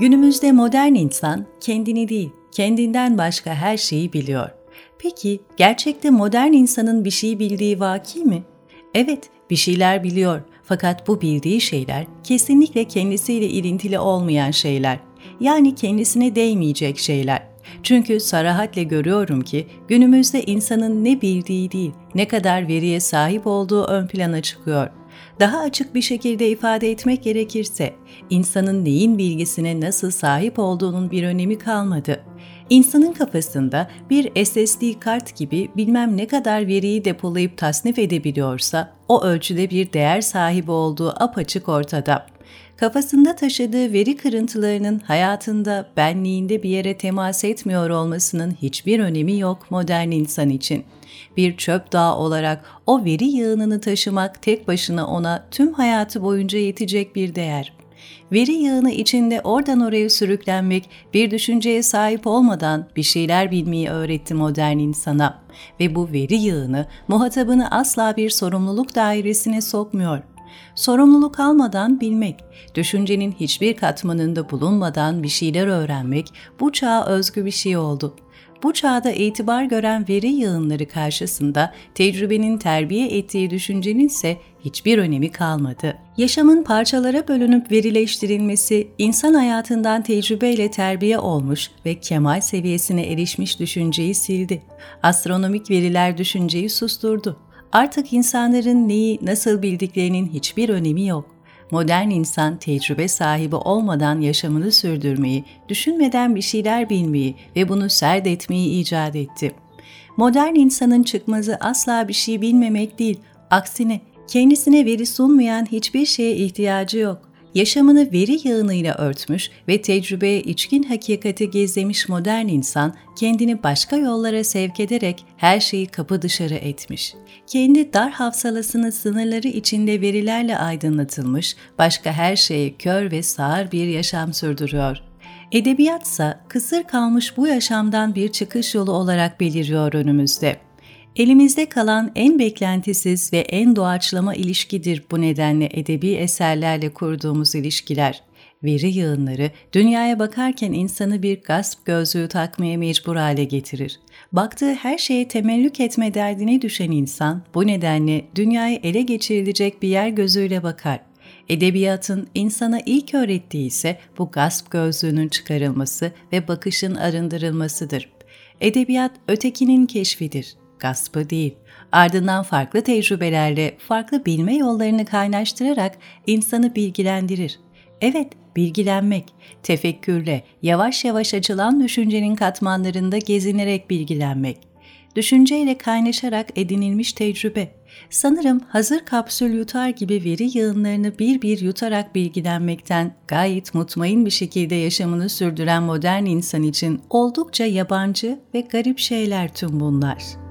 Günümüzde modern insan kendini değil, kendinden başka her şeyi biliyor. Peki gerçekte modern insanın bir şey bildiği vaki mi? Evet, bir şeyler biliyor fakat bu bildiği şeyler kesinlikle kendisiyle ilintili olmayan şeyler. Yani kendisine değmeyecek şeyler. Çünkü sarahatle görüyorum ki günümüzde insanın ne bildiği değil, ne kadar veriye sahip olduğu ön plana çıkıyor. Daha açık bir şekilde ifade etmek gerekirse, insanın neyin bilgisine nasıl sahip olduğunun bir önemi kalmadı. İnsanın kafasında bir SSD kart gibi bilmem ne kadar veriyi depolayıp tasnif edebiliyorsa, o ölçüde bir değer sahibi olduğu apaçık ortada kafasında taşıdığı veri kırıntılarının hayatında, benliğinde bir yere temas etmiyor olmasının hiçbir önemi yok modern insan için. Bir çöp dağı olarak o veri yığınını taşımak tek başına ona tüm hayatı boyunca yetecek bir değer. Veri yığını içinde oradan oraya sürüklenmek, bir düşünceye sahip olmadan bir şeyler bilmeyi öğretti modern insana. Ve bu veri yığını muhatabını asla bir sorumluluk dairesine sokmuyor.'' Sorumluluk almadan bilmek, düşüncenin hiçbir katmanında bulunmadan bir şeyler öğrenmek bu çağa özgü bir şey oldu. Bu çağda itibar gören veri yığınları karşısında tecrübenin terbiye ettiği düşüncenin ise hiçbir önemi kalmadı. Yaşamın parçalara bölünüp verileştirilmesi, insan hayatından tecrübeyle terbiye olmuş ve kemal seviyesine erişmiş düşünceyi sildi. Astronomik veriler düşünceyi susturdu. Artık insanların neyi nasıl bildiklerinin hiçbir önemi yok. Modern insan tecrübe sahibi olmadan yaşamını sürdürmeyi, düşünmeden bir şeyler bilmeyi ve bunu serdetmeyi icat etti. Modern insanın çıkmazı asla bir şey bilmemek değil, aksine kendisine veri sunmayan hiçbir şeye ihtiyacı yok yaşamını veri yığınıyla örtmüş ve tecrübeye içkin hakikati gezlemiş modern insan kendini başka yollara sevk ederek her şeyi kapı dışarı etmiş. Kendi dar hafsalasını sınırları içinde verilerle aydınlatılmış, başka her şeye kör ve sağır bir yaşam sürdürüyor. Edebiyatsa kısır kalmış bu yaşamdan bir çıkış yolu olarak beliriyor önümüzde. Elimizde kalan en beklentisiz ve en doğaçlama ilişkidir bu nedenle edebi eserlerle kurduğumuz ilişkiler. Veri yığınları dünyaya bakarken insanı bir gasp gözlüğü takmaya mecbur hale getirir. Baktığı her şeye temellük etme derdine düşen insan bu nedenle dünyayı ele geçirilecek bir yer gözüyle bakar. Edebiyatın insana ilk öğrettiği ise bu gasp gözlüğünün çıkarılması ve bakışın arındırılmasıdır. Edebiyat ötekinin keşfidir gaspı değil. Ardından farklı tecrübelerle farklı bilme yollarını kaynaştırarak insanı bilgilendirir. Evet, bilgilenmek, tefekkürle, yavaş yavaş açılan düşüncenin katmanlarında gezinerek bilgilenmek. Düşünceyle kaynaşarak edinilmiş tecrübe. Sanırım hazır kapsül yutar gibi veri yığınlarını bir bir yutarak bilgilenmekten gayet mutmain bir şekilde yaşamını sürdüren modern insan için oldukça yabancı ve garip şeyler tüm bunlar.''